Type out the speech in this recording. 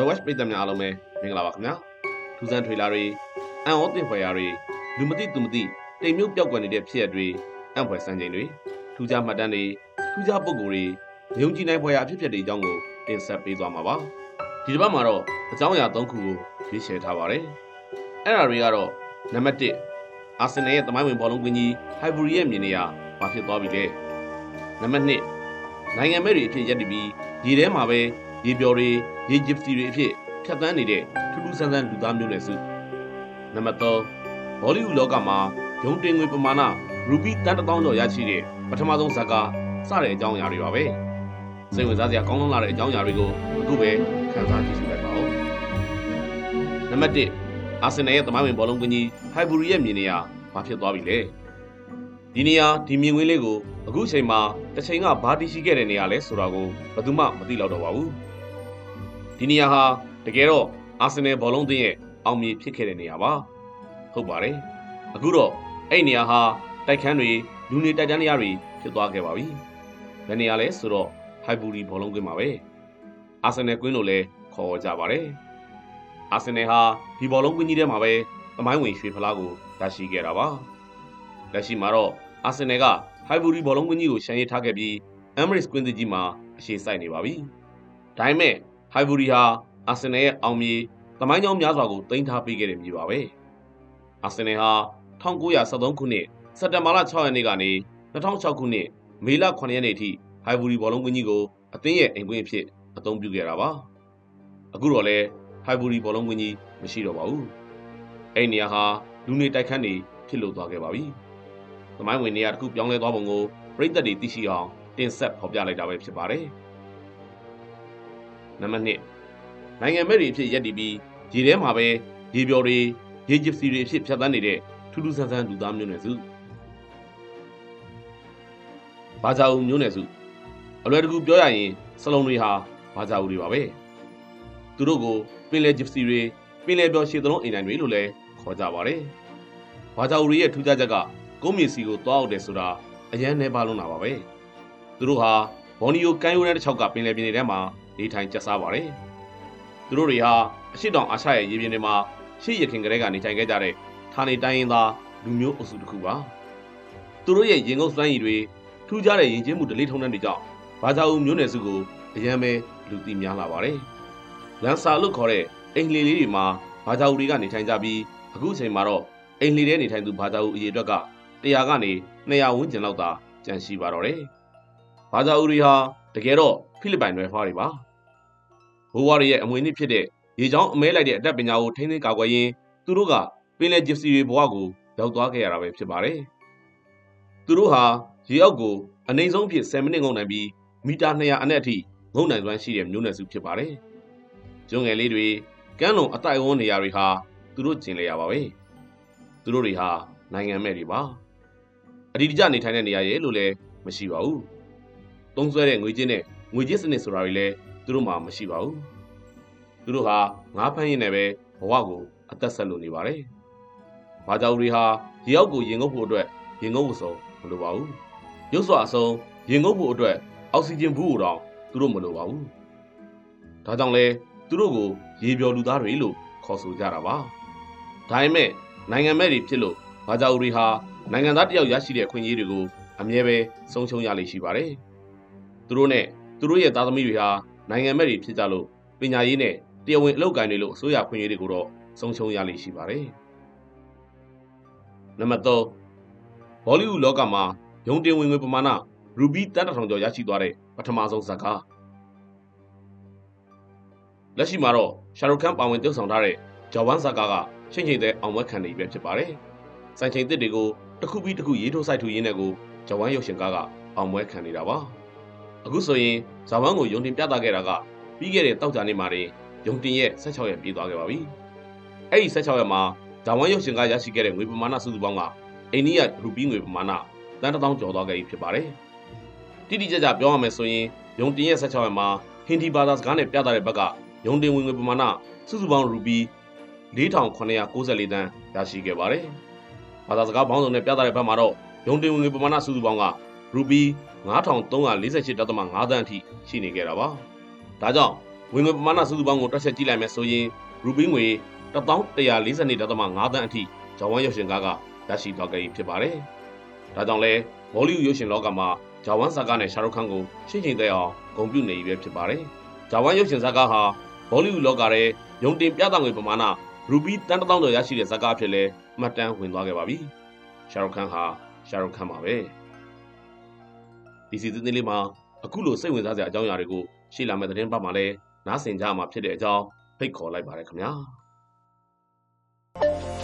Royal Watch ပြည်သက်များအားလုံးပဲမင်္ဂလာပါခင်ဗျာထူးဆန်းထွေလာတွေအံ့ဩသင့်ဖွယ်ရာတွေလူမသိသူမသိတိမ်မြုပ်ပျောက်ကွယ်နေတဲ့ဖြစ်ရပ်တွေအံ့ဖွယ်စံချိန်တွေထူးခြားမှတ်တမ်းတွေထူးခြားပုံကိုယ်တွေယုံကြည်နိုင်ဖွယ်ရာအဖြစ်အပျက်တွေအကြောင်းကိုတင်ဆက်ပေးသွားမှာပါဒီတစ်ပတ်မှာတော့အကြောင်းအရာ၃ခုကိုရွေးချယ်ထားပါတယ်အဲ့ဒါတွေကတော့နံပါတ်1အာဆင်နယ်ရဲ့တမိုင်းဝင်ဘောလုံးကွင်းကြီးဟိုင်ဘူရီရဲ့မြင်နေရဘာဖြစ်သွားပြီလဲနံပါတ်2နိုင်ငံမဲ့တွေအဖြစ်ရပ်တည်ပြီးဒီထဲမှာပဲ ရေပျော်တွေရေဂျစ်စီတွေအဖြစ်ဖြတ်သန်းနေတဲ့ထူးထူးဆန်းဆန်းလူသားမျိုးနွယ်စုနံပါတ်3ဘောလီဝုဒ်လောကမှာဂျုံတင်ငွေပမာဏရူပီတန်တထောင်ကျော်ရရှိတဲ့ပထမဆုံးဇာတ်ကားစတဲ့အကြောင်းအရာတွေပါပဲစိတ်ဝင်စားစရာကောင်းလုံးလာတဲ့အကြောင်းအရာတွေကိုအခုပဲခန်းစားကြည့်ရှုလိုက်ပါဦးနံပါတ်1အာဆင်နယ်ရဲ့တမိုင်းဝင်ဘောလုံးကွင်းကြီးဟိုင်ဘူရီရဲ့မြင်နေရဘာဖြစ်သွားပြီလဲ ဒီနေရာဒီမြင်ကွင်းလေးကိုအခုချိန်မှာတစ်ချိန်ကဘာတီရှိခဲ့တဲ့နေရာလဲဆိုတာကိုဘယ်သူမှမသိတော့တော့ပါဘူးဒီနေရာဟာတကယ်တော့အာဆင်နယ်ဘောလုံးသင်းရဲ့အောင်မြေဖြစ်ခဲ့တဲ့နေရာပါဟုတ်ပါတယ်အခုတော့အဲ့နေရာဟာတိုက်ခန်းတွေလူနေတိုက်တန်းနေရာတွေဖြစ်သွားခဲ့ပါပြီဘယ်နေရာလဲဆိုတော့ဟိုင်ဘူရီဘောလုံးကွင်းမှာပဲအာဆင်နယ်ကွင်းလို့လည်းခေါ်ကြပါတယ်အာဆင်နယ်ဟာဒီဘောလုံးကွင်းကြီးထဲမှာပဲသမိုင်းဝင်ရွှေဖလားကိုရရှိခဲ့တာပါ လက်ရှိမှာတော့အာဆင်နယ်ကဟိုင်ဘူရီဘောလုံးကွင်းကြီးကိုရှန်ရေးထားခဲ့ပြီးအမ်မရစ်ကွင်းသစ်ကြီးမှာအခြေစိုက်နေပါပြီဒါပေမဲ့ဟိုင်ဘူရီဟာအာဆင်နယ်ရဲ့အောင်မြေသမိုင်းကြောင်းများစွာကိုတင်ထားပေးခဲ့တဲ့မြေပါပဲအာဆင်နယ်ဟာ1973ခုနှစ်စက်တင်ဘာလ6ရက်နေ့ကနေ2006ခုနှစ်မေလ9ရက်နေ့ထိဟိုင်ဘူရီဘောလုံးကွင်းကြီးကိုအသင်းရဲ့အိမ်ကွင်းအဖြစ်အသုံးပြုခဲ့တာပါအခုတော့လဲဟိုင်ဘူရီဘောလုံးကွင်းကြီးမရှိတော့ပါဘူးအဲ့ဒီနေရာဟာလူနေတိုက်ခန်းနေဖြစ်လို့သွားခဲ့ပါပြီ သမိုင်းဝင်နေရာတစ်ခုပြောင်းလဲသွားပုံကိုပြည်သက်တွေသိရှိအောင်တင်ဆက်ဖော်ပြလိုက်တာပဲဖြစ်ပါတယ်နံပါတ်1နိုင်ငံမဲ့တွေအဖြစ်ရက်တည်ပြီးရေထဲမှာပဲရေပျော်တွေရေဂျစ်စီတွေအဖြစ်ဖြတ်သန်းနေတဲ့ထူးထူးဆန်းဆန်းလူသားမျိုးနွယ်စုဘာသာဦးမျိုးနွယ်စုအလွယ်တကူပြောရရင်စလုံးတွေဟာဘာသာဦးတွေပါပဲသူတို့ကိုပင်လယ်ဂျစ်စီတွေပင်လယ်ပျော်ရှည်သလုံးအိမ်တိုင်းတွေလို့လည်းခေါ်ကြပါတယ်ဘာသာဦးတွေရဲ့ထူးခြားချက်က ကုန်းမြေစီကိုတွားအောင်တယ်ဆိုတာအရန်နေပါလုံးတာပါပဲသူတို့ဟာဘော်နီယိုကမ်းရိုးတန်းတစ်ချောက်ကပင်လယ်ပြင်တွေထဲမှာနေထိုင်ကျက်စားပါတယ်သူတို့တွေဟာအရှိတောင်အာရှရဲ့ရေပြင်တွေမှာရှေ့ရခင်ကလေးကနေထိုင်ခဲ့ကြတဲ့ဌာနေတိုင်းရင်းသားလူမျိုးအုပ်စုတစ်ခုပါသူတို့ရဲ့ရင်ငုပ်စွမ်းရည်တွေထူးခြားတဲ့ရင်ကျင်းမှုဒလေးထုံးတန်းတွေကြောင့်ဘာသာဦးမျိုးနွယ်စုကိုအရန်ပဲလူသိများလာပါတယ်လန်ဆာလို့ခေါ်တဲ့အိမ်လှေလေးတွေမှာဘာသာဦးတွေကနေထိုင်ကြပြီးအခုအချိန်မှာတော့အိမ်လှေထဲနေထိုင်သူဘာသာဦးအရေအတွက်က 100ကနေ200ဝန်းကျင်လောက်သာကျန်ရှိပါတော့တယ်ဘာသာဦးတွေဟာတကယ်တော့ဖိလစ်ပိုင်နွယ်ဖွားတွေပါဘိုးဘွားတွေရဲ့အမွေအနှစ်ဖြစ်တဲ့ရေချောင်းအမဲလိုက်တဲ့အတတ်ပညာကိုထိန်းသိမ်းကာကွယ်ရင်းသူတို့ကပင်လယ်ဂျစ်စီတွေဘဝကိုရောက်သွားခဲ့ရတာပဲဖြစ်ပါတယ်။သူတို့ဟာရေအောက်ကိုအနိုင်ဆုံးဖြစ်10မိနစ်ငုံနိုင်ပြီးမီတာ200အနက်အထိငုံနိုင်စွမ်းရှိတဲ့မျိုးနွယ်စုဖြစ်ပါတယ်။ကျွန်းငယ်လေးတွေကမ်းလွန်အတိုက်အဝန်းနေရာတွေဟာသူတို့ကျင်လေရပါပဲ။သူတို့တွေဟာနိုင်ငံမဲ့တွေပါ။ အဒီတကျနေထိုင်တဲ့နေရာရဲ့လို့လည်းမရှိပါဘူး။သုံးဆွဲတဲ့ငွေကြေးနဲ့ငွေကြေးစနစ်ဆိုတာတွေလည်းသူတို့မှာမရှိပါဘူး။သူတို့ဟာငါးဖမ်းရင်းနဲ့ပဲဘဝကိုအသက်ဆက်လို့နေပါတယ်။ဘာကြောင့်တွေဟာရေအောက်ကိုရင်ငုပ်ဖို့အတွက်ရင်ငုပ်ဖို့ဆုံးမလိုပါဘူး။ရုပ်စွာအဆုံးရင်ငုပ်ဖို့အတွက်အောက်ဆီဂျင်ဘူးကိုတောင်သူတို့မလိုပါဘူး။ဒါကြောင့်လဲသူတို့ကိုရေပျော်လူသားတွေလို့ခေါ်ဆိုကြတာပါ။ဒါပေမဲ့နိုင်ငံမဲ့တွေဖြစ်လို့ဘာကြောင့်တွေဟာ နိုင်ငံသားတယောက်ရရှိတဲ့အခွင့်အရေးတွေကိုအမြဲပဲဆုံးရှုံးရလိမ့်ရှိပါတယ်။သူတို့နဲ့သူတို့ရဲ့သားသမီးတွေဟာနိုင်ငံမဲ့တွေဖြစ်ကြလို့ပညာရေးနဲ့တရားဝင်အလုပ်ကိုင်တွေလို့အစိုးရခွင့်ရေးတွေကိုတော့ဆုံးရှုံးရလိမ့်ရှိပါတယ်။နံပါတ်3ဘောလီဝုဒ်လောကမှာရုံတင်ဝင်ငွေပမာဏရူဘီတန်တထောင်ကျော်ရရှိသွားတဲ့ပထမဆုံးဇာတ်ကားလက်ရှိမှာတော့ရှာရုခန်ပါဝင်တုပ်ဆောင်ထားတဲ့ဂျော်ဝမ်ဇာကာကချိန်ချိန်တဲ့အောင်ပွဲခံနေပြီဖြစ်ပါတယ်။ စိုင်ချိန်သစ်တွေကိုတစ်ခုပြီးတစ်ခုရေးထိုးစိုက်ထူရင်းနဲ့ကိုဂျော်ဝမ်ရုပ်ရှင်ကားကအောင်ပွဲခံနေတာပါ။အခုဆိုရင်ဇာဝမ်ကိုယုံတင်ပြသခဲ့တာကပြီးခဲ့တဲ့တောက်ကြနေ့မှာတင်ယုံတင်ရဲ့16ရက်ပြေးသွားခဲ့ပါပြီ။အဲ့ဒီ16ရက်မှာဇာဝမ်ရုပ်ရှင်ကရရှိခဲ့တဲ့ငွေပမာဏစုစုပေါင်းကအိန္ဒိယရူပီးငွေပမာဏတန်တောင်းကျော်သွားခဲ့ပြီဖြစ်ပါတယ်။တိတိကျကျပြောရမယ်ဆိုရင်ယုံတင်ရဲ့16ရက်မှာဟင်ဒီဘာသာစကားနဲ့ပြသတဲ့ဘက်ကယုံတင်ဝင်ငွေပမာဏစုစုပေါင်းရူပီး4994တန်းရရှိခဲ့ပါတယ်။ ဘာသာစကားပေါင်းစုံနဲ့ပြသတဲ့ဘက်မှာတော့ယုံတင်ဝင်ငွေပမာဏစုစုပေါင်းကရူပီ9348.5တန်းအထိရှိနေခဲ့တာပါ။ဒါကြောင့်ဝင်ငွေပမာဏစုစုပေါင်းကိုတွက်ချက်ကြည့်လိုက်မယ်ဆိုရင်ရူပီငွေ1142.5တန်းအထိဂျော်ဝမ်ရုပ်ရှင်ကားကရရှိသွားခဲ့ပြီဖြစ်ပါတယ်။ဒါကြောင့်လဲဘောလိဝုဒ်ရုပ်ရှင်လောကမှာဂျော်ဝမ်ဇာကာနဲ့ရှာရုခန်ကိုရှင်းချိန်သက်အောင်ဂုဏ်ပြုနေပြီပဲဖြစ်ပါတယ်။ဂျော်ဝမ်ရုပ်ရှင်ဇာကာဟာဘောလိဝုဒ်လောကရဲ့ရုံတင်ပြသငွေပမာဏ ရူပီတန်းတစ်သောင်းကျော်ရရှိတဲ့ဇာကာဖြစ်လဲမှတ်တမ်းဝင်သွားခဲ့ပါပြီ။ရှာရုခန်ဟာရှာရုခန်ပါပဲ။ဒီစီစဉ်လေးမှာအခုလိုစိတ်ဝင်စားစရာအကြောင်းအရာတွေကိုရှေ့လာမယ့်သတင်းပတ်မှာလဲနားဆင်ကြမှာဖြစ်တဲ့အကြောင်းဖိတ်ခေါ်လိုက်ပါတယ်ခင်ဗျာ။